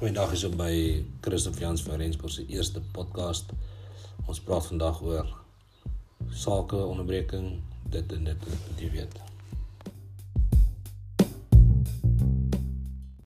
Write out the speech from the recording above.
Goeiedag is op by Christof Jans van Rensburg se eerste podcast. Ons praat vandag oor sake onderbreking dit en dit wat jy weet.